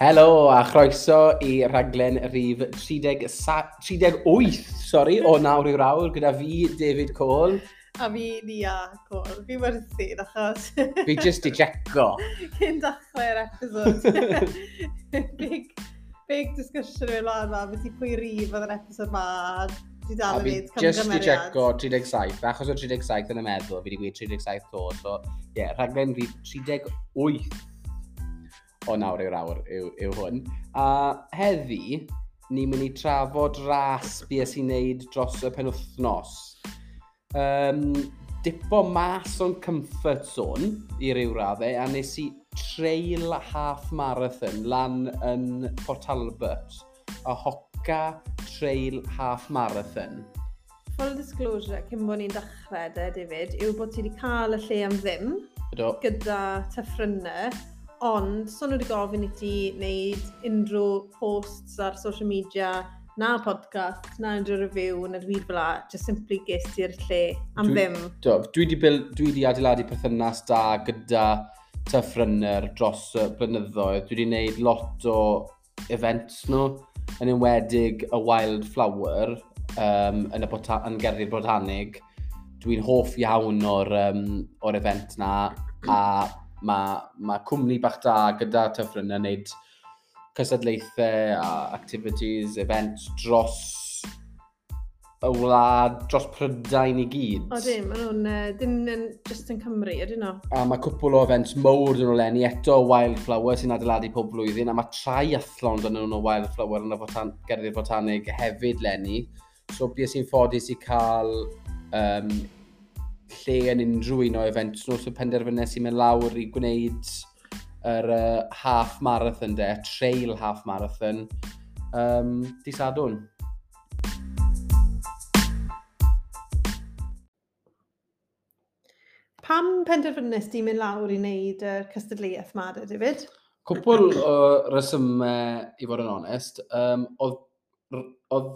Helo a chroeso i rhaglen rhif 30, 38 sorry, o nawr i'r awr gyda fi, David Cole. A fi, Nia Cole. Fi werthu, achos... fi just i jeco. Cyn dachlau'r episod. big, big discussion yn lan yma, beth i pwy rif oedd yr episod ma. Di dal yn neud camgymeriad. Just i jeco 37, achos o 37 yn y meddwl, fi wedi gweud 37 to. So, ie, yeah, rhaglen rhif 38 o nawr i'r awr yw, yw hwn. A heddi, ni'n mynd i trafod ras beth sy'n neud dros y penwthnos. Um, dipo mas o'n comfort zone i ryw raddau a nes i trail half marathon lan yn Port Albert a hoca trail half marathon. Full disclosure, cyn bod ni'n dechrau de, David, yw bod ti wedi cael y lle am ddim Ydw. gyda tyffrynnau Ond, so nhw wedi gofyn i ti wneud unrhyw posts ar social media, na podcast, na unrhyw review, na dwi fel la, just simply ges ti'r lle am dwi, ddim. Do, dwi wedi, build, dwi wedi adeiladu perthynas da gyda Tuff Runner dros y blynyddoedd. Dwi wedi gwneud lot o events nhw, yn enwedig y Wildflower um, yn, y bota yn Gerdydd Botanig. Dwi'n hoff iawn o'r, um, or event na a mae ma cwmni bach da gyda tyffryn yn wneud cysadlaethau a activities, events dros y wlad, dros Prydain i gyd. O dim, maen nhw'n uh, dim yn just yn Cymru, ydyn nhw? A mae cwpl o events mowr dyn nhw lenni, eto Wildflower sy'n adeiladu pob blwyddyn, a mae trai athlon dyn nhw'n o Wildflower yn y botan gerddi'r botanig hefyd lenni. So, beth sy'n ffodus i cael um, lle yn unrhyw un o events nhw, so penderfynnes i mynd lawr i gwneud yr uh, half marathon de, trail half marathon, um, di sadwn. Pam penderfynnes di mynd lawr i wneud y uh, cystadleuaeth ma, de, David? Cwpl o resymau, i fod yn onest, um, oedd, oedd,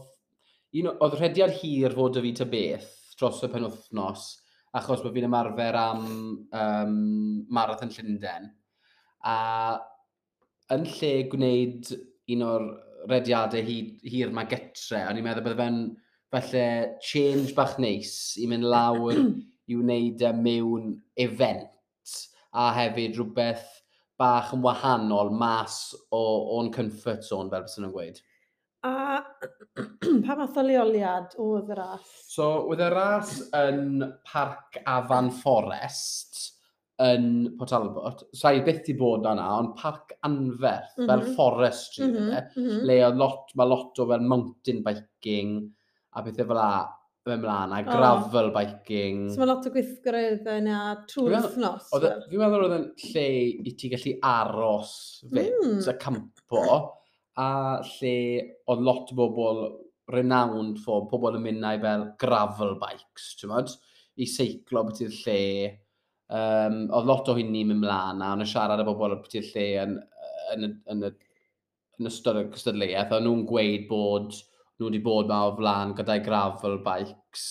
un, oedd rhediad hir fod y fi ta beth dros y penwthnos, achos bod fi'n ymarfer am um, Marathon Llundain. A yn lle gwneud un o'r rediadau hir, hir mae getre, o'n i'n meddwl bod fe'n falle change bach neis i mynd lawr i wneud e mewn event a hefyd rhywbeth bach yn wahanol mas o'n comfort zone fel bys yn gweud. A pa math o leoliad oedd y ras? So, oedd y ras yn Parc Afan Forest yn Port Talbot. So, i byth i bod yna, ond parc anferth, mm -hmm. fel mhm. forestry, mm -hmm. mm le oedd lot, mae lot o fel mountain biking a bethau fel la, fe mlaen, a gravel oh. biking. So mae lot o gwythgrydd yna trwy'r wythnos. Fi'n meddwl oedd yn lle i ti gallu aros fynd, mm. y campo a lle oedd lot o bobl renowned for pobl yn mynd fel gravel bikes, ti'n modd? I seiclo beth i'r lle. Um, oedd lot o hynny mynd mlaen a o'n y siarad o bobl beth i'r lle yn, yn, yn, yn, yn ystod y cystadleuaeth. O'n nhw'n gweud bod nhw wedi bod ma o flaen gyda'i gravel bikes.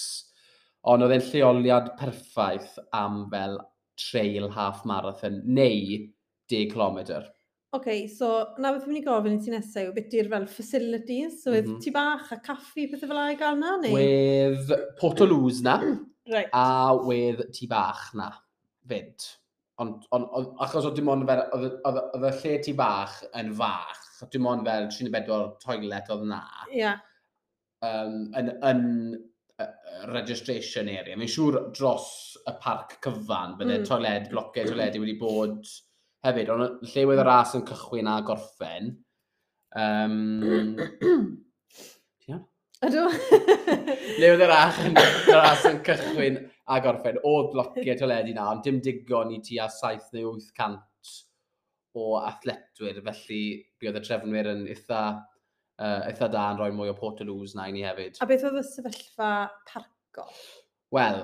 Ond oedd e'n lleoliad perffaith am fel trail half marathon neu 10 km. OK, so na beth fi'n mynd i gofyn i ti nesaf yw beth yw'r fel facilities, so mm -hmm. ti bach a caffi, pethau fel ai gael na, neu? Wedd Portolwz na, right. a wedd ti bach na, fyd. Ond, on, on, achos oedd dim ond fel, oedd y lle ti bach yn fach, oedd dim ond fel 34 toilet oedd na. Ia. Yeah. Um, yn, yn uh, registration area. Mi'n siŵr dros y parc cyfan, bydde mm. toiled, blocau toiledi wedi bod hefyd, ond lle wedd y ras yn cychwyn a gorffen. Um, Ydw. Le oedd yr ach yn, yr as yn cychwyn a gorffen. Oedd blociau toledu na, ond dim digon i tua 7 neu 800 o athletwyr. Felly, bu oedd y trefnwyr yn eitha, uh, eitha da yn rhoi mwy o port o lws na i ni hefyd. A beth oedd y sefyllfa parco? Wel,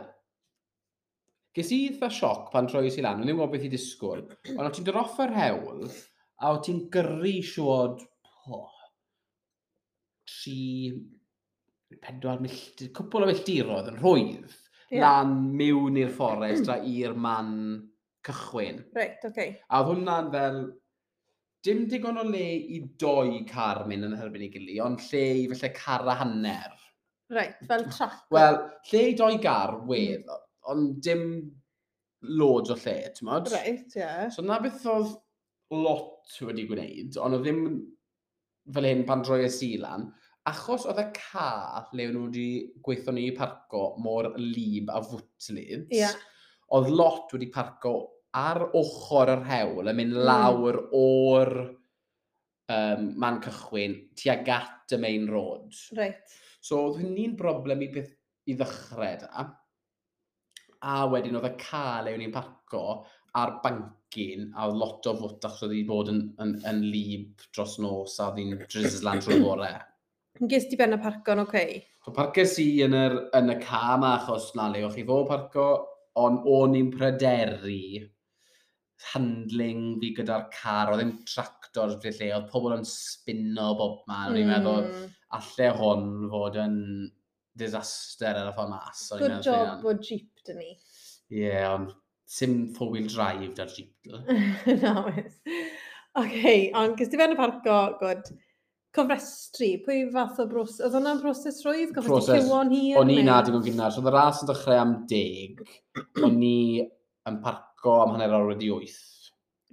Ges i dda sioc pan troi i lan, o'n i'n gwybod beth i disgwyl. Ond o ti'n dod off yr hewl, a o ti'n gyrru siwod, oh, tri, pedwar milltir, cwpl o milltirodd yn rhwydd, yeah. lan mewn i'r fforest a i'r man cychwyn. Reit, oce. Okay. A oedd hwnna'n fel, dim digon o le i doi car mynd yn hyrbyn i gilydd, ond lle i felly car a hanner. Right, fel trac. Wel, lle i doi gar, wedd, mm ond dim loads o lle, ti'n modd? Reit, ie. Yeah. So na beth oedd lot wedi gwneud, ond oedd ddim fel hyn pan droi y silan, achos oedd y ca le nhw wedi gweithio ni i parco mor lib a fwtlid, yeah. oedd lot wedi parco ar ochr yr hewl yn mynd mm. lawr mm. o'r um, man cychwyn tuag at y main road. Right. So oedd hynny'n broblem i beth i ddechrau e da a wedyn oedd y car le o'n i'n parco ar bancyn, a oedd lot o fwt achos oedd hi bod yn, yn, yn lib dros nos a oedd hi'n drizzlan trwy bore. Ges ti ben y parco'n oce? Okay. So parces i yn, yr, yn y ca yma achos na le o'ch chi fod parco, ond o'n i'n pryderu handling fi gyda'r car, oedd e'n tractor fi lle, oedd pobl yn spinno bob man, mm. o'n i'n meddwl, hmm. allai hwn fod yn disaster ar y ffordd mas. Good job bod Jeep dyn ni. Ie, yeah, ond sim four-wheel drive da'r jeep. Na, wes. Oce, ond gysdi fewn y parco, gwrdd, cofrestru, pwy fath o broses, oedd hwnna'n broses rwydd? Broses. Cywon hir? O'n i na digon gynnar. Oedd y ras yn dechrau am deg, o'n i yn parco am hanner awr wedi wyth.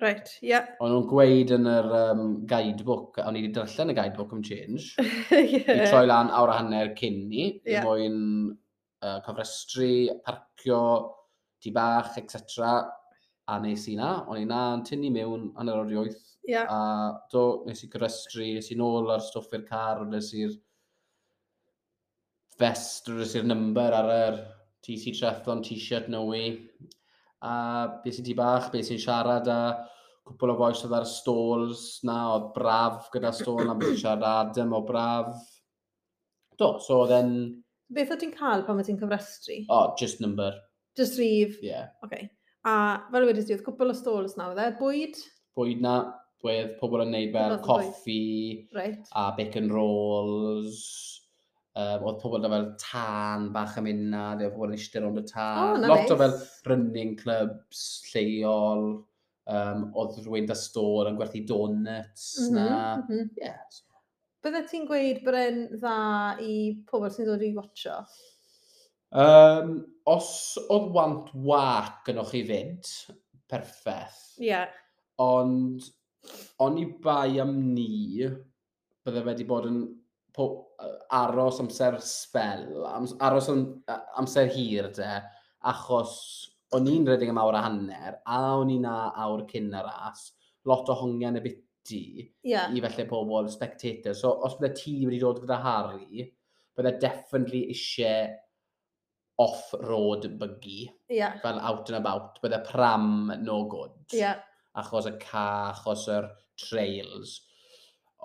Right, ie. Yeah. O'n nhw'n gweud yn yr um, guidebook, o'n i wedi darllen y guidebook am change, yeah. i troi lan awr a hanner cyn ni, yeah. i fwy'n uh, cofrestru, parcio, tŷ bach, etc. A nes i na, o'n i na'n tynnu mewn yn yr oriaeth. Yeah. A do, nes i cofrestru, nes i nôl ar stwff i'r car, nes i'r fest, nes i'r number ar yr TC Triathlon t-shirt no way. A beth sy'n tŷ bach, beth sy'n siarad a cwpl o boes oedd ar y stalls na, oedd braf gyda stôl na, beth siarad Adam o braf. Do, so oedd e'n Beth o ti'n cael pan mae ti'n cyfrestru? O, oh, just number. Just rif? Ie. Yeah. Okay. A fel wedi ti, oedd cwpl o stols na, oedd e? Bwyd? Bwyd na, bwyd, pobl yn neud fel coffi right. a bacon rolls. Um, oedd pobl da fel tan bach am unna, oedd pobl yn eistedd rond y tan. Oh, Lot nice. o fel running clubs, lleol. Um, oedd rhywun da stôl yn gwerthu donuts mm -hmm, na. Mm -hmm. Yeah, so Bydde ti'n gweud bod e'n dda i pobl sy'n dod i watcho? Um, os oedd want wac gynnwch chi fynd, perffaith. Ie. Yeah. Ond, o'n i bai am ni, bydde wedi bod yn po, aros amser spel, aros am, amser hir de, achos o'n i'n redeg am awr a hanner, a o'n i'n awr cyn y ras, lot o hongian y bit ti yeah. i felly pobl spectator. So os bydde ti wedi dod gyda Harry, bydde definitely eisiau off-road buggy. Yeah. Fel out and about. Bydde pram no good. Yeah. Achos y ca, achos yr trails.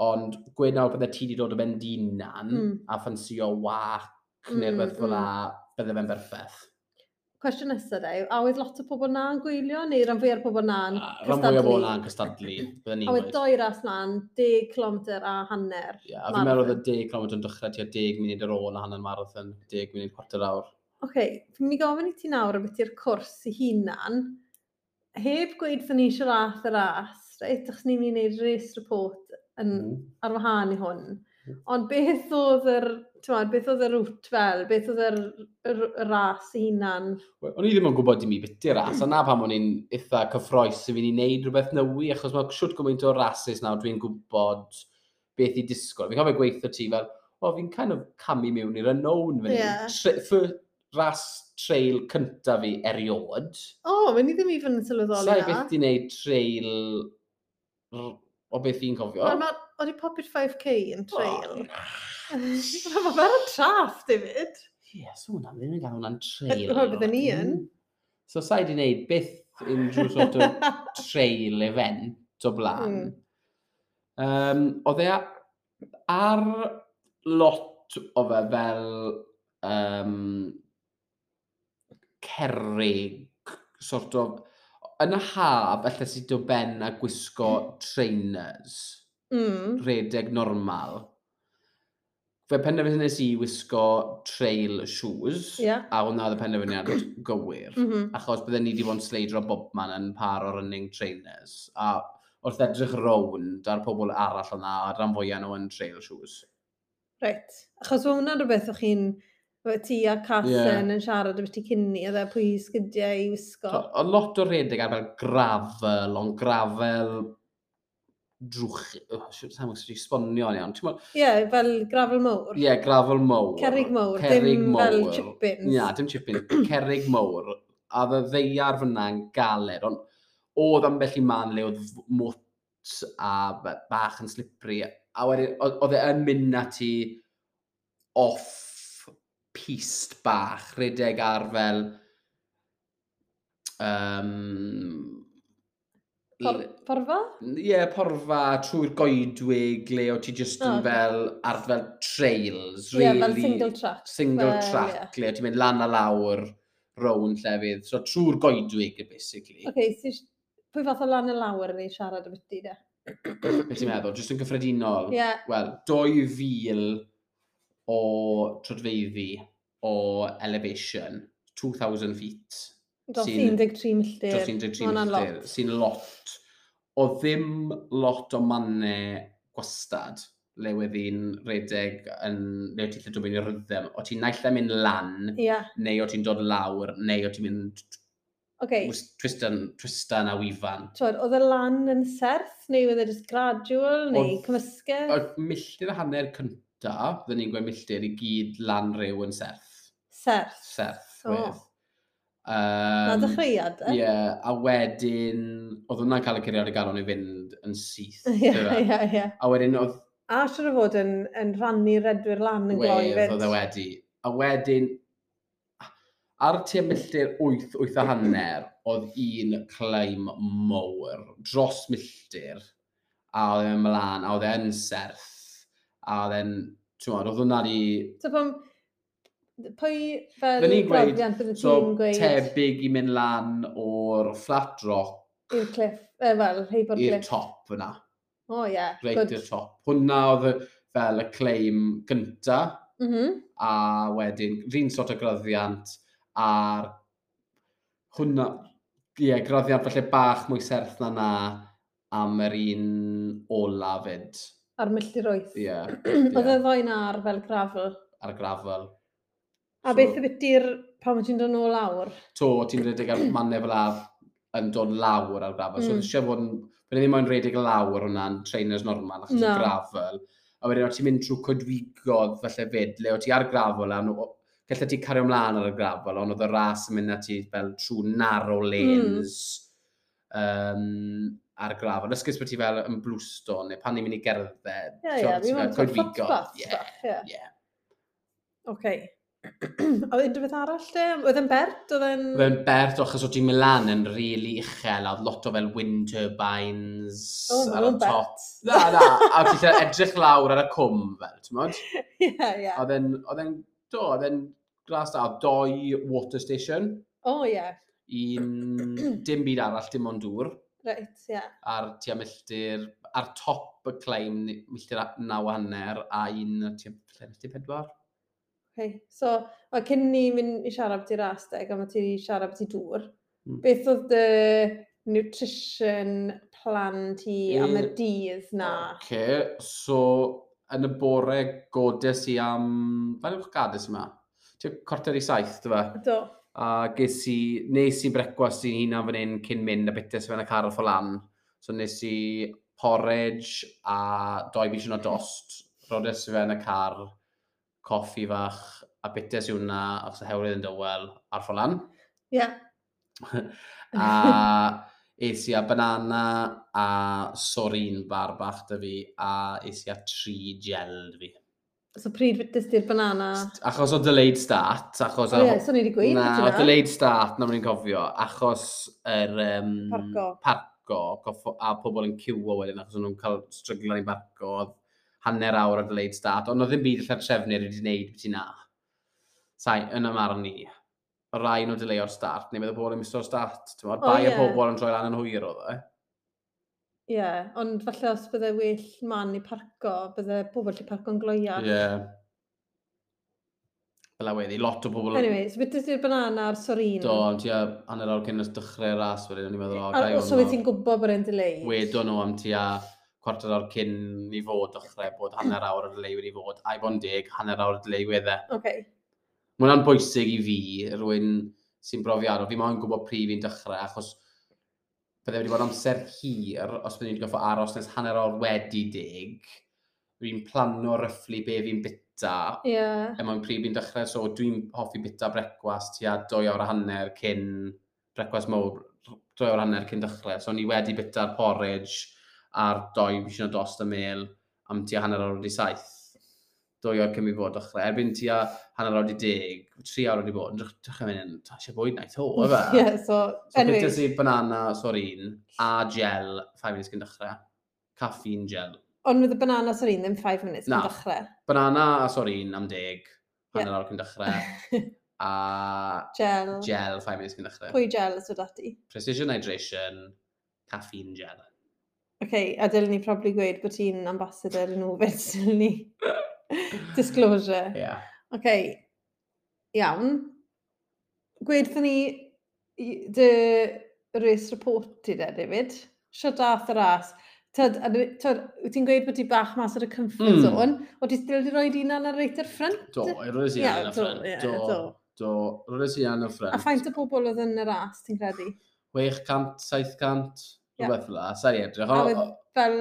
Ond gweud nawr bydde ti wedi dod o ben dinan mm. a ffansio wac mm, neu beth fel mm. bydde fe'n berffeth cwestiwn nesaf yw, a oedd lot o pobl na yn gwylio neu rhan fwy o'r pobl na yn cystadlu? Rhan fwy o bobl na'n cystadlu. A oedd doi ras na'n 10 km a hanner. Ie, yeah, a fi'n meddwl oedd y 10 km yn dechrau tua 10 munud ar ôl a hanner marathon, 10 munud quarter awr. Oce, okay, fi'n mynd i gofyn i ti nawr beth i'r cwrs i hunan. Heb gweud fy ni eisiau rath y ras, reit, achos ni'n mynd i wneud race report yn, mm. ar wahân i hwn Ond beth oedd yr, ti'n beth oedd y rŵt fel? Beth oedd yr, yr, yr ras i hunan? O'n i ddim yn gwybod dim i bit i'r ras, a na pam o'n i'n eitha cyffroes i fi'n i wneud rhywbeth newi, achos mae siwt gymaint o rases nawr dwi'n gwybod beth i disgwyl. Fi'n cofio gweithio ti fel, o, fi'n kind of camu mewn i'r unknown fan yeah. hyn. ras trail cyntaf fi eriod. O, oh, mynd i ddim even yn sylweddoli na. Sa'i beth i wneud trail o beth fi'n cofio. Ond Oedd i popio'r 5k yn trail. Mae fe fel y traff, David. Ie, yes, hwnna, ddim yn gael hwnna'n trail. Hwn bydden ni mm. yn. So, sa i di wneud byth unrhyw sort o trail event o blaen. Mm. Um, oedd e ar lot o fe fel um, cerig, sort of, yn y haf, allai sydd do ben a gwisgo mm. trainers mm. redeg normal. Fe penderfynes i wisgo trail shoes, yeah. a hwnna oedd y penderfyniad gywir. Mm -hmm. Achos bydden ni wedi bod yn sleidro bob man yn par o running trainers. A wrth edrych rownd ar pobl arall yna, a rhan fwyaf nhw yn trail shoes. Reit. Achos fe hwnna'n rhywbeth o'ch chi'n Fe ti a Cathen yeah. yn siarad am ti cynni, a dda e pwy sgydiau i wisgo. O lot o redeg ar fel grafel, ond grafel drwch, oh, sa'n mwyn sy'n sbonio'n iawn. Ie, yeah, fel grafel mowr. Ie, yeah, grafel mowr. Cerig mowr. Cerig dim fel chippins. Ia, yeah, dim chippins, cerig mowr. A fe ddeiar fyna'n galer, ond oedd ambell i man le oedd mwt a bach yn slipri. A wedyn, oedd e yn mynd na ti off pist bach, rhedeg ar fel um, Por, porfa? Ie, yeah, porfa trwy'r goedwig le o ti jyst oh, fel ar fel trails, really. Ie, yeah, fel single track. Single well, track, yeah. le o ti'n mynd lan a lawr rownd llefydd. So trwy'r goedwig, basically. Oce, Okay, so, pwy fath o lan a lawr yn siarad y byty, de? Beth ti'n meddwl? Jyst yn gyffredinol? Ie. Yeah. Wel, 2000 o trydfeiddi o elevation, 2000 feet Dros 13 milltir. Dros 13 milltir, sy'n lot. O ddim lot o mannau gwastad le wedd i'n redeg yn le ti'n lle dwi'n rhythm. O ti'n naill am mynd lan, yeah. neu o ti'n dod lawr, neu o ti'n mynd okay. twistan, twistan a wifan. Twod, oedd y lan yn serth, neu oedd e just gradual, neu oedd, cymysgedd? Oedd milltir a hanner cyntaf, fydden ni'n gweud milltir i gyd lan rhyw yn serth. Serth? Serth, oh. wedd. Um, Na dechreuad, e? Ie, yeah, a wedyn, oedd hwnna'n cael y curiad i galon i fynd yn syth. Ie, ie, ie. A wedyn oedd... A siwr o fod yn, yn rhannu redwyr lan yn gloi fyd. Oedd e wedi. A wedyn, ar tua milltir 8, 8 a hanner, oedd un claim mowr dros milltir, a oedd e'n mlaen, a oedd e'n serth, a oedd e'n, ti'n oedd hwnna di... So, pam, Pwy fel brofiant bydd y so, tîm gweud? tebyg i mynd lan o'r flat rock. I'r cliff, e, wel, heib o'r cliff. I'r top yna. O oh, ie. Yeah. Reit i'r top. Hwna oedd fel y claim gynta. Mm -hmm. A wedyn, rhywun sort o gryddiant a'r hwnna, ie, yeah, graddiant falle bach mwy serth na na am yr un ola fyd. Ar milltir oeth. Ie. Yeah, yeah. oedd y ddoen ar fel grafel? Ar grafel. A so, beth y byty'r pan mae ti'n dod nôl lawr? To, ti'n redig ar mannau fel af yn dod lawr ar grafel. Mm. So, hmm. eisiau fod, yn... Fyna ddim ond redig lawr hwnna'n trainers normal, achos no. grafel. A wedyn, ti'n mynd trwy codwigodd felly fyd, le o ti ar grafel, a gallai ti cario ymlaen ar y grafel, ond oedd y ras yn mynd at ti fel trwy narrow hmm. lanes mm. um, ar y grafel. Ysgys bod ti fel yn blwston, neu pan ni'n mynd i gerdded. Ie, ie, fi'n mynd o'r ffotobath. Ie, ie. Oce. oedd unrhyw beth arall de? Oedd e'n bert? Oedd e'n... Oedd e'n bert achos oedd ti'n Milan yn rili really uchel, a oedd lot o fel wind turbines oh, ar y top. Na, na, a oedd ti'n edrych lawr ar y cwm fel, ti'n modd? Ie, ie. Oedd e'n, oedd e'n, do, oedd e'n glas da, doi water station. O, oh, ie. Yeah. Un, dim byd arall, dim ond dŵr. Reit, ie. Yeah. A'r tua milltir, ar top y claim, milltir naw hanner, a un tua milltir pedwar. Okay. So, mae cyn ni mynd i siarad beth i'r asteg, a mae ti siarad beth i dŵr, mm. beth oedd dy nutrition plan ti e, am y dydd na? Oce, Okay. so yn y bore godes i am... Fa'n yw'ch gades yma? Ti'n corter i saith, dy fe? Do. A ges i... Nes i brecwas i'n hunan fan hyn cyn mynd a bites fan y car o lan. So nes i porridge a doi fi o dost. Rodes i fe'n y car coffi fach a bites i hwnna, achos y hewlydd yn dywel ar ffolan. Ie. Yeah. a es i a banana a sorin bar bach da fi a es i a tri gel fi. So pryd fydys di'r banana? Achos o delayed start. Achos oh, yeah, so ni wedi gweud. Na, o delayed start, na mwyn cofio. Achos yr... Um, parco. Parco. A pobl yn cywo wedyn achos nhw'n cael stryglan i barco hanner awr o ddeud start, ond oedd ddim byd allan trefnyr wedi gwneud beth i na. Sai, yn ymarn ni, rai nhw dileu o'r start, neu bydd y pobl yn miso'r start. Mae'r bai o pobl yn troi lan yn hwyr oedd e. Ie, yeah, ond falle os bydde well man i parco, bydde pobl lle parco'n gloiar. Ie. Yeah. Fel a weddi, lot o bobl... Anyway, so beth ydy'r banana a'r sorin? Do, am ti hanner awr cyn ys dechrau'r ras wedyn, o'n i'n meddwl, o, gai o'n... So wyt ti'n gwybod bod e'n dileu? Wedon nhw am ti cwarter o'r cyn i fod dechrau bod hanner awr o'r delay wedi fod, a'i bod yn deg, hanner awr o'r delay wedde. Okay. Mae hwnna'n bwysig i fi, rwy'n sy'n brofiadol. Fi moyn gwybod prif fi'n dechrau, achos bydde wedi bod amser hir os byddwn i'n goffo aros nes hanner awr wedi deg. Fi'n plano ryfflu be fi'n bita. Yeah. A er mae'n prif fi'n dechrau, so dwi'n hoffi bita brecwas tua 2 awr a hanner cyn brecwas mowr, 2 awr a hanner cyn dechrau. So ni wedi bita'r porridge, a'r doi fi sy'n dost y mail am tua hanner awr wedi saith. Dwy o'r cymryd bod ochr. Erbyn tua hanner awr wedi deg, tri awr wedi bod, yn drach yn mynd, yn tasio bwyd naeth o, efe? yeah, so, so anyway. So, si banana, sor un, a gel, 5 minutes cyn dechrau. Caffeine gel. Ond with y banana sor un ddim 5 minutes cyn dechrau? banana a sor un am deg, hanner yeah. awr cyn dechrau. a... Gel. Gel, 5 minutes cyn dechrau. Pwy gel ysod dati? Precision Hydration, caffeine gel okay, a dylwn ni probably gweud bod ti'n ambassador yn ofyn, dylwn ni disclosure. Ie. Yeah. Okay, iawn. Gweithio ni dy race report i de, David. Siad dath y ras. Tyd, wyt ti'n gweud bod ti bach mas ar y comfort mm. zone, o ti still di roi dina ar reit ar ffrant? Do, i roes i ar y ffrant. Do, do. Do, roes i ar y ffrant. A ffaint o bobl oedd yn y ras, ti'n credu? 600, 700, Rhywbeth fel la, sa'i edrych. A oedd fel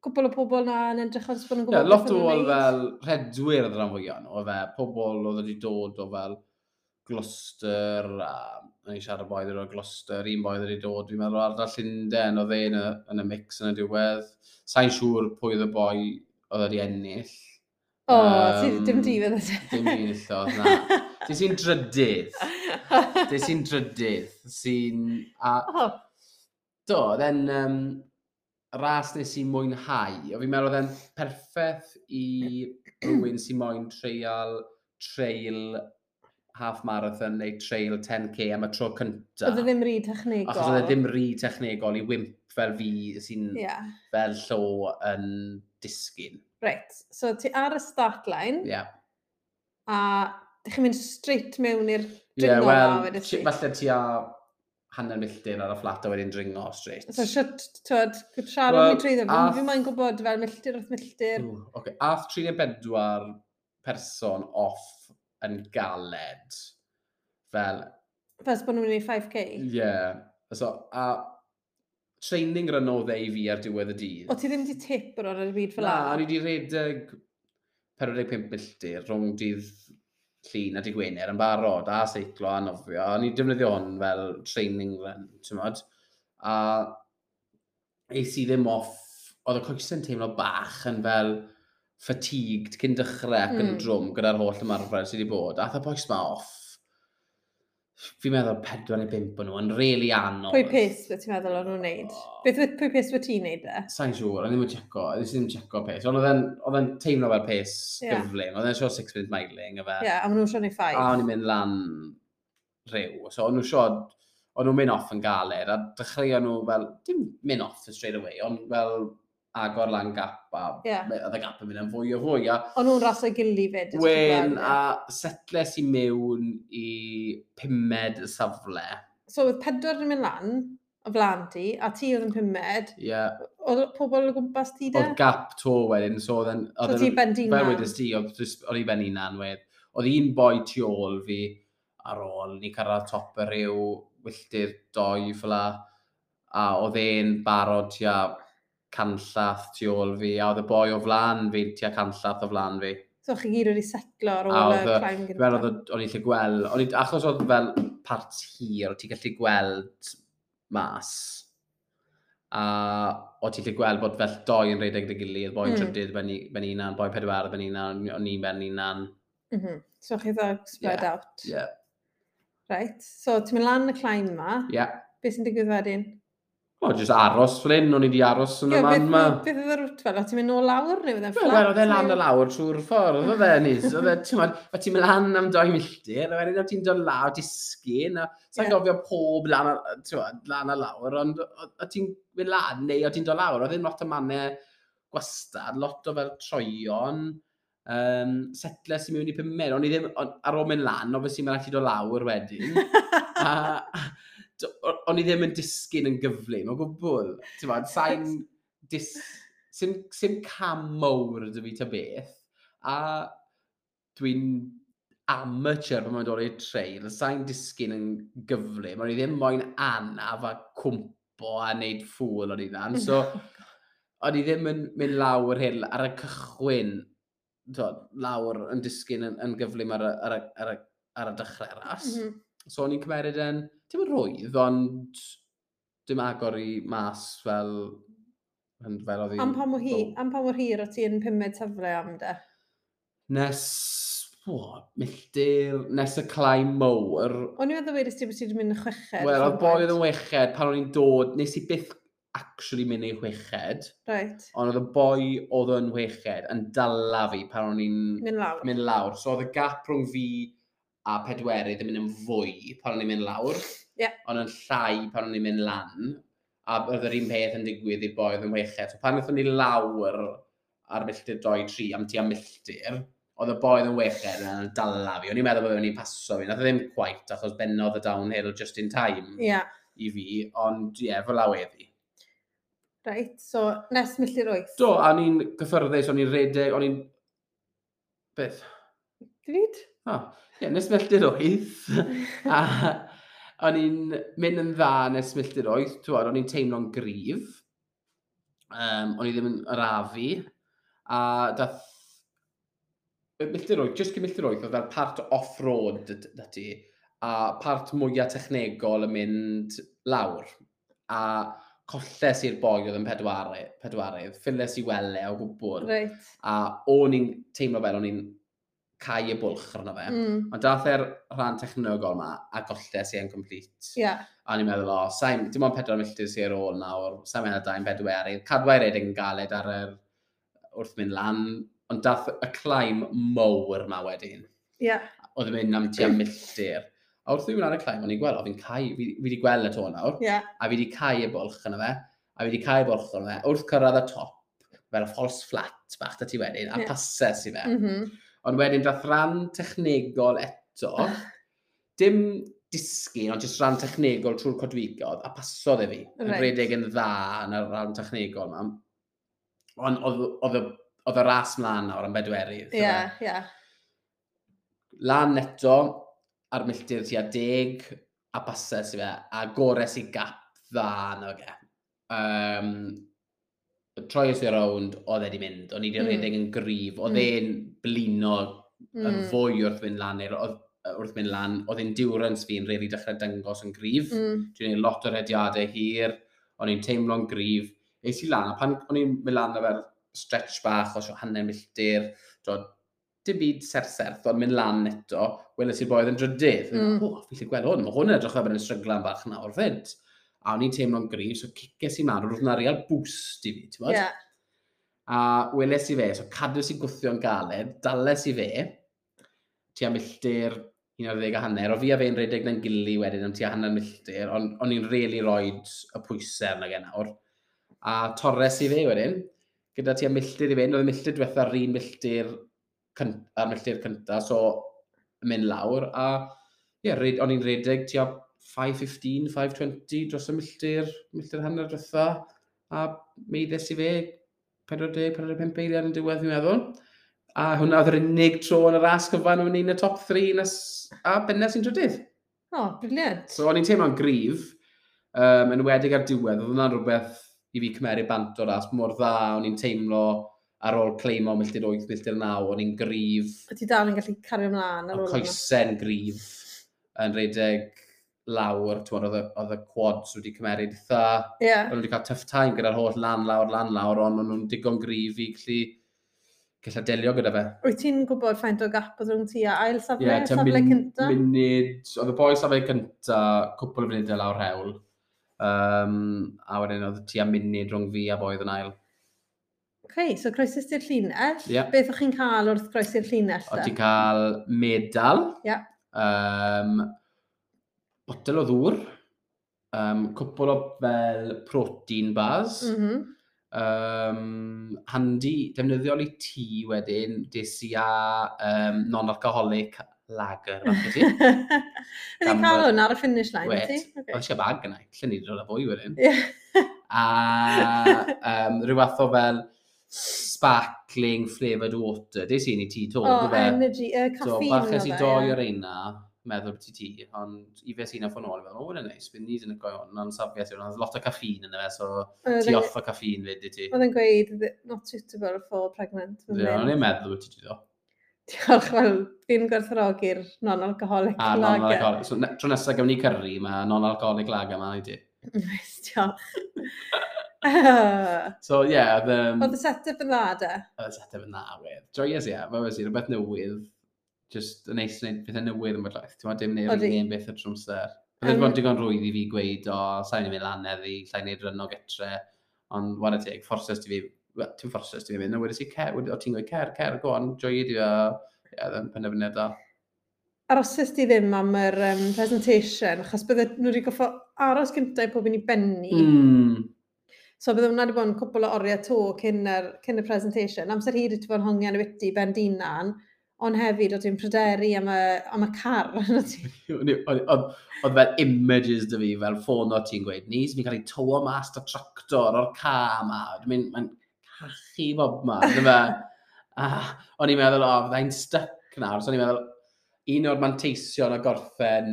cwpl o pobl na yn edrych ar sbon yn gwybod. Yeah, lot o bobl fel rhedwyr oedd rhan fwyaf nhw, fe pobl oedd wedi dod o fel Gloucester, a o'n i siarad boi o Gloucester, un boi wedi dod, fi'n meddwl ardal Llundain oedd e yn y mix yn y diwedd. Sa'n siŵr pwy oedd y boi oedd wedi ennill. O, oh, um, dim di fydd ydw. Dim di nillodd, na. Ti sy'n drydydd. Ti sy'n drydydd. Sy'n... A... Oh, Do, oedd e'n um, ras nes i mwynhau. O fi'n meddwl oedd e'n perffaith i rhywun sy'n moyn treial, trail half marathon neu trail 10k am y tro cyntaf. Oedd e ddim rhy technegol. Achos oedd e ddim rhy technegol i wimp fel fi sy'n yeah. fel llo yn disgyn. Reit, so ti ar y start line. Ie. Yeah. A ddech chi'n mynd straight mewn i'r dringo yeah, well, falle ti a hanner milltir ar y fflat a wedyn dringo straight. So, siwt, twyd, siarad well, mi trwy ath... fi mae'n gwybod fel milltir wrth milltir. Ooh, okay. Ath 34 person off yn galed. Fel... Fes bod nhw'n mynd i 5k? Ie. Yeah. So, a training rhan dde i fi ar diwedd y dydd. O, ti ddim wedi tip o'r ar y byd fel Na, o'n i wedi redeg 45 milltir rhwng dydd llun a dy Gwener yn barod, a seiclo a nofio. O'n ni defnyddio hwn fel training run, ti'n modd. A eis i ddim off, oedd y coesau'n teimlo bach yn fel fatigued cyn dechrau ac yn mm. drwm gyda'r holl ymarfer sydd wedi bod. Ath y boes ma off fi'n meddwl pedwar neu bimp o'n nhw, yn really anodd. Pwy pes fe ti'n meddwl o'n nhw'n neud? Beth oedd pwy pes fe ti'n neud e? Sa'n siŵr, o'n ddim yn checo, o'n ddim yn checo pes, ond oedd e'n teimlo fel pes yeah. gyflym, oedd e'n sio 6 minute miling, efe. Ie, yeah, a maen nhw'n sio neu 5. A o'n i'n mynd lan rhyw, so o'n nhw'n sio, o'n nhw'n mynd off yn galed, a dechreuon nhw fel, dim mynd off straight away, ond fel agor lan gap a yeah. oedd y gap yn mynd yn fwy o fwy. A... Ond nhw'n ras o'i gili fyd. Wen a setles i mewn i pumed y safle. So oedd pedwar yn mynd lan, o flan ti, a ti oedd yn pumed. Ie. Yeah. Oedd pobl o gwmpas ti de? Oedd gap to wedyn, so oedd yn... So ti ben di Fel wedys ti, oedd i ben unan wed. Oedd un boi tu ôl fi ar ôl, ni cyrraedd top y rhyw, wylltir doi fel a, a oedd e'n barod tua canllath tu ôl fi, a oedd y boi o flan fi, tua canllath o flan fi. So chi gyd wedi setlo ar ôl y climb gyda? Fel oedd o'n eithaf gweld, o'n i, achos oedd fel part hir, oedd ti'n gallu gweld mas. A o ti'n lle gweld bod fel doi yn rhedeg dy gilydd, boi'n mm. trydydd ben, ben unan, boi'n pedwar ben unan, o'n i'n ben unan. Mm. So chi ddo spread yeah. out. Yeah. Right, so ti'n mynd lan y climb ma. Yeah. Beth sy'n digwydd wedyn? O, jyst aros flyn, o'n i di aros yn y Ie, man beth- ma. Beth oedd y rwt fel? O ti'n mynd nôl lawr neu oedd e'n Wel, flat? wel, oedd e lan y lawr trwy'r ffordd, oedd e, nis. Oedd e, ti'n modd, o ti'n mynd lan am doi milltir, a wedyn ti'n dod lawr, disgyn, a sa'n Ie. gofio pob lan, a- ti'n modd, lan a lawr, ond o- o ti'n mynd lan, neu o ti'n dod lawr, oedd e'n lot o mannau gwastad, lot o fel troion, um, setler sy'n mynd i pumed, ond i ddim, on, ar ôl mynd lan, obviously mae'n rhaid i dod lawr wedyn. a, o'n i ddim yn disgyn yn gyflym o gwbl. Ti'n fawr, sa'n dis... Sim, sim cam mowr ydw fi ta beth. A dwi'n amateur pan mae'n dod i'r treil. Sa'n disgyn yn gyflym. O'n i ddim moyn anaf a cwmpo a wneud ffwl o'n i ddan, So, oh o'n i ddim yn mynd lawr hyn ar y cychwyn to, lawr yn disgyn yn, yn gyflym ar y, ar y, ar y, ar y dechrau ras. Mm -hmm So o'n i'n cymeryd yn, dim yn rwydd, ond dim agor i mas fel... fel oedd i... Am pa mor hir, am pa mor hir o ti yn pumed safle am de? Nes... o, milltir, nes y clai mowr. O'n i'n meddwl wedi ti bod ti wedi mynd y chweched. Wel, oedd boi oedd yn weched pan o'n i'n dod, nes i byth actually mynd i chweched. Right. Ond oedd y boi oedd yn weched yn dala fi pan o'n i'n... Mynd lawr. Mynd lawr. So oedd y gap rhwng fi a pedwerydd yn mynd yn fwy pan o'n i'n mynd lawr, yeah. ond yn llai pan o'n i'n mynd lan, a oedd yr un peth yn digwydd i'r boi oedd yn wechau. So pan wnaethon ni lawr ar milltir 2-3 am ti am milltir, oedd y boi oedd yn wechau yn dala fi. O'n i'n meddwl bod o'n i'n paso fi, nath o e ddim gwaith achos bennodd y downhill just in time yeah. i fi, ond ie, yeah, fel aweddi. Right, so nes milltir 8. Do, a o'n i'n gyffyrddus, o'n i'n redeg, o'n i'n... Beth? Ddwyd? O, ie, nes milltir oedd. a o'n i'n mynd yn dda nes milltir oedd, twad, o'n i'n teimlo'n gryf. Um, o'n i ddim yn arafu. A dath milltir oedd, jyst cymilltir oedd, oedd fel part off-road dati, a part mwyaf technegol yn mynd lawr. A colles i'r boi oedd yn pedwarydd, pedwarydd. ffiles i wele o gwbl. Right. A o'n i'n teimlo fel o'n i'n cael y bwlch arno fe. Mm. Ond dath e'r rhan technegol ma a gollau sy'n complete. Yeah. A ni'n meddwl, o, sa'n, dim ond pedwar milltir sy'n ar ôl nawr, sa'n mynd a dain bedwerydd. Cadwair edrych yn galed ar yr wrth mynd lan, ond dath y claim mowr ma wedyn. Yeah. Oedd yn mynd am tua milltir. A wrth i mi ar y claim, o'n i'n gweld, o fi'n cael, fi, wedi gweld y to nawr, yeah. a fi wedi cael y bwlch yna fe, a fi wedi cael y bwlch yna fe, wrth cyrraedd y top, fel y false flat bach da ti wedyn, a yeah. pasau sy'n fe. Mm -hmm Ond wedyn dath rhan technegol eto, dim disgyn, ond jyst rhan technegol trwy'r codwigodd, a pasodd e fi. Right. Yn redeg yn dda yn y rhan technegol yma. Ond oedd y ras mlaen nawr am bedwerydd. Ie, yeah, ie. Yeah. Lan eto, ar milltir tua deg, a bases i fe, a gores i gap dda na fe. Um, troi os i rownd, oedd e wedi mynd. O'n i wedi mm. redeg yn gryf. Oedd mm. e'n mm. blino mm. yn fwy wrth fynd lan. Oedd wrth mynd lan, oedd e'n diwrans fi'n rili dechrau dyngos yn gryf. Mm. Dwi'n gwneud lot o rediadau hir, o'n i'n teimlo'n gryf. Eis i lan, a pan o'n i'n mynd lan efo'r stretch bach o hanner milltir, dim byd serserth, ond mynd lan eto, welys i'r boedd yn drydydd. Mm. Oh, fi lle gweld hwn, mae hwn yn edrych ar yn y stryglan bach nawr fyd a o'n i'n teimlo'n gryf, so cices i mlaen, roedd yna real boost i fi, ti'n bod? Yeah. A weles i fe, so cadws i gwthio'n galed, dales i fe, tu am milltir 11 a hanner, o fi a fe'n redeg na'n gili wedyn am tu a hanner milltir, ond on i'n rili really roed y pwysau yna gen nawr. A torres i fe wedyn, gyda tu am milltir i fe, oedd y milltir diwetha yr un milltir a'r milltir cynta, so mynd lawr, a ie, yeah, o'n i'n redeg tu am 5.15, 5.20 dros y milltir, milltir hanner drwytha, a meiddes i fe 40, 45 eiliad yn diwedd, fi'n meddwl. A hwnna oedd yr unig tro yn y ras cyfan o'n un y top 3 nes, a bennes sy'n drydydd. O, oh, briliant. So, o'n i'n teimlo'n grif, um, yn wedig ar diwedd, oedd hwnna'n rhywbeth i fi cymeru bant o ras, mor dda, o'n i'n teimlo ar ôl cleimo milltir 8, milltir 9, o'n i'n grif. O ti dal yn gallu cario ymlaen ar ôl yna? coesau'n grif yn redeg lawr, ti'n oedd, oedd y quads wedi cymeryd dda. Yeah. Oedd wedi cael tough time gyda'r holl lan lawr, lan lawr, ond o'n nhw'n digon grif i gallu gallu delio gyda fe. Wyt ti'n gwybod ffaint o gap oedd rhwng ti a ail safle, yeah, safle cynta? Munud, oedd y boi safle cynta, cwpl o funudau lawr hewl. Um, a wedyn oedd ti a munud rhwng fi a boi yn ail. OK, so croesus ti'r llinell. Yeah. Beth o'ch chi'n cael wrth croesi'r llinell? Oedd ti'n cael medal. Yeah. Um, botel o ddŵr, um, cwpl o fel protein bars, mm -hmm. um, handi defnyddiol i ti wedyn, des i a um, non-alcoholic lager fath i ti. Ydy cael hwn ar y finish line, ydy? Okay. Oedd eisiau bag yna, lle ni ddod o fwy wedyn. Yeah. a um, rhyw fath o fel sparkling flavoured water. Des i ni ti to. O, oh, energy, uh, caffeine. So, bach esi doi o'r einna meddwl beth i ti, ond i fe sy'n a ôl, fel, o, wna neis, fydd ni yn y goi hwn, ond safbeth yw, ond lot o caffeine yna fe, so ti e- off o caffeine fyd i ti. Oedd yn gweud, not suitable for pregnant. Ie, ond i'n meddwl beth i ti do. Diolch, wel, fi'n gwerthrogi'r non-alcoholic lager. A, non-alcoholic. So, tro nesaf gawni cyrru, mae non-alcoholic lager yma, i ti. Nice, diolch. so, ie. Yeah, oedd Oedd y set-up yn dda, de? Oedd y setup yn dda, wedd. Joyous, ie. Yeah. Fe wes i, rhywbeth newydd just yn neis gwneud pethau newydd am y llaeth. Ti'n ddim yn neud un beth y trwmser. Byddai um, bod digon rwydd i fi gweud, o, sa'n i'n mynd lan eddi, sa'n i'n rynno getre, ond wad y teg, fforses ti fi, well, ti'n fforses ti fi mynd, wedi si cer, o ti'n gweud cer, cer, go on, joio di fe, ie, ddim penderfyniad da. Aroses ti ddim am yr um, presentation, achos bydde nhw wedi goffo aros gyntaf i pob un i benni. Mm. So bydde hwnna wedi bod yn cwpl o oriau to cyn, er, cyn y presentation. Amser hyd i ti fod yn hongian i wyty ben dinan, ond hefyd o ti'n pryderu am y, am y car. Oedd fel images dy fi, fel ffôn o ti'n gweud, nis, mi'n cael ei tywo mas o tractor o'r ca yma. Mae'n mae cachu bob ma, dy ah, o'n i'n meddwl, o, oh, fyddai'n stuck nawr. So o'n i'n meddwl, un o'r manteision o gorffen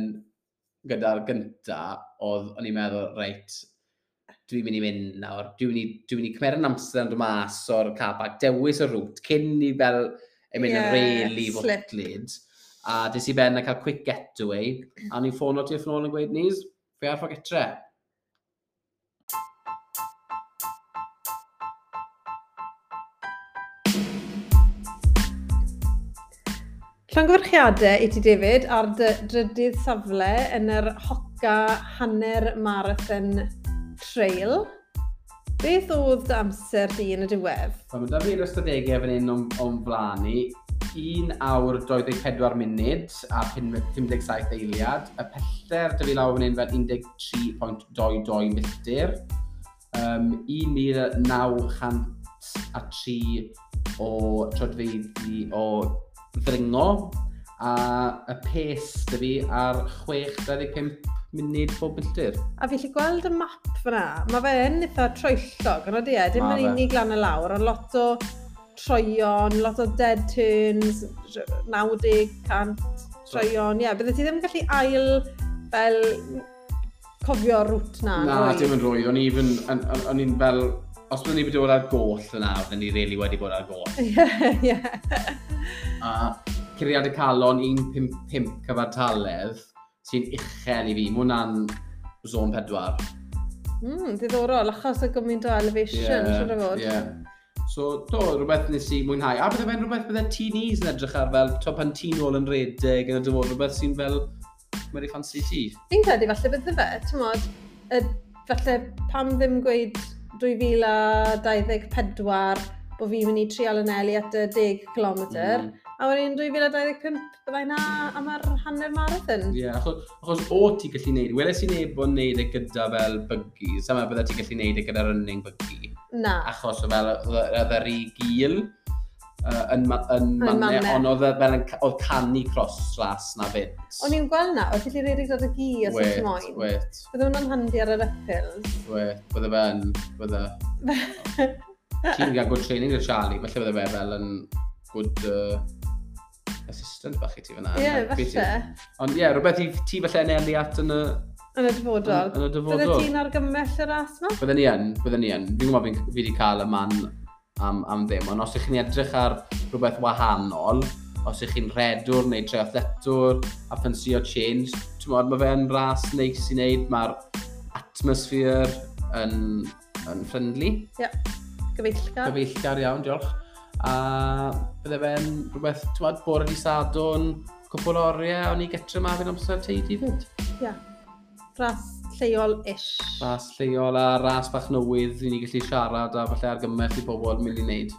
gyda'r gynta, oedd o'n i'n meddwl, reit, dwi'n mynd i mynd nawr, dwi'n mynd i, dwi mynd i cymeryd yn amser yn dod mas o'r cabac, dewis y rŵt, cyn i fel yn mynd yn really fwtlid. A dis i ben a cael quick getaway, a ni'n ffono ti ffnol yn gweud nis, fe ar ffog etre. Llongfyrchiadau i ti David ar dy drydydd safle yn yr Hoca Hanner Marathon Trail. Beth oedd dy amser di yn y diwedd? So, mae da fi'r ystadegau fan hyn o'n, on flaen ni. 1 awr 24 munud a 57 eiliad. Y pellter dy fi lawr fan hyn fel 13.22 milltir. Um, 1,900 a 3 o trodfeiddi o ddringo a y pes dy fi ar 6.25 munud pob milltir. A fi lli gweld y map fyna, mae fe yn eitha troellog, yn oeddi e, dim yn unig lan y lawr, ond lot o troion, lot o dead turns, 90% troion, ie, yeah, bydde ti ddim yn gallu ail fel cofio rŵt na. Na, dim yn rwydd, o'n i'n on, on, on fel, os byddwn ni wedi bod ar goll yna, oedden ni really wedi bod ar goll. Ie, ie. A curiad y calon 1.55 cyfartaledd sy'n uchel i fi. Mae hwnna'n zon 4. Mm, diddorol, achos y gymaint o elevation, yeah, siwr o fod. Yeah. So, do, rhywbeth nes i mwynhau. A bydde fe'n rhywbeth bydde ti teenis yn edrych ar fel, to pan ti nôl yn redeg yn y dyfod, rhywbeth sy'n fel, mae'n ei ffansi ti. Fi'n credu falle bydde fe, ti'n modd, falle pam ddim gweud 2024 bod fi'n mynd i trial yn eli at y 10 km, mm. A wedyn 2025 byddai na am yr hanner marathon. Ie, yeah, achos, achos o ti gallu neud, weles i neb bod neud e gyda fel bygis, a mae byddai ti gallu neud e gyda running bygi. Na. Achos o fel oedd yr gil uh, yn, ma yn, yn manne, ond oedd e fel yn oedd canu cross-class na fyd. O'n i'n gweld na, oedd gallu redig dod y gi os oes moyn. Wait, Bydde hwnna'n handi ar yr epil. Wait, bydde fe yn, bydde. Ti'n gael good training i'r Charlie, felly bydde fe fel yn good... Uh, assistant bach i ti fyna. Ie, falle. Ond ie, yeah, rhywbeth i ti falle yn eli at yn y... Yn y dyfodol. Yn y dyfodol. Bydde ti'n argymell y ras ma? Bydde ni yn, bydde ni yn. Fi'n gwybod fi wedi cael y man am, am ddim, ond os ych chi'n edrych ar rhywbeth wahanol, os ych chi'n redwr neu treathletwr a ffansio change, ti'n modd, mae fe'n ras neis i wneud, mae'r atmosffer yn, yn friendly. Ie, yeah. gyfeillgar. Gyfeillgar iawn, diolch a bydde fe'n rhywbeth, ti'n bore di sadwn, cwpl o oriau, o'n i getre ma fe'n amser teidi fyd. Ia. Ras lleol-ish. Ras lleol a ras bach newydd i ni gallu siarad a falle argymell i bobl mynd i wneud.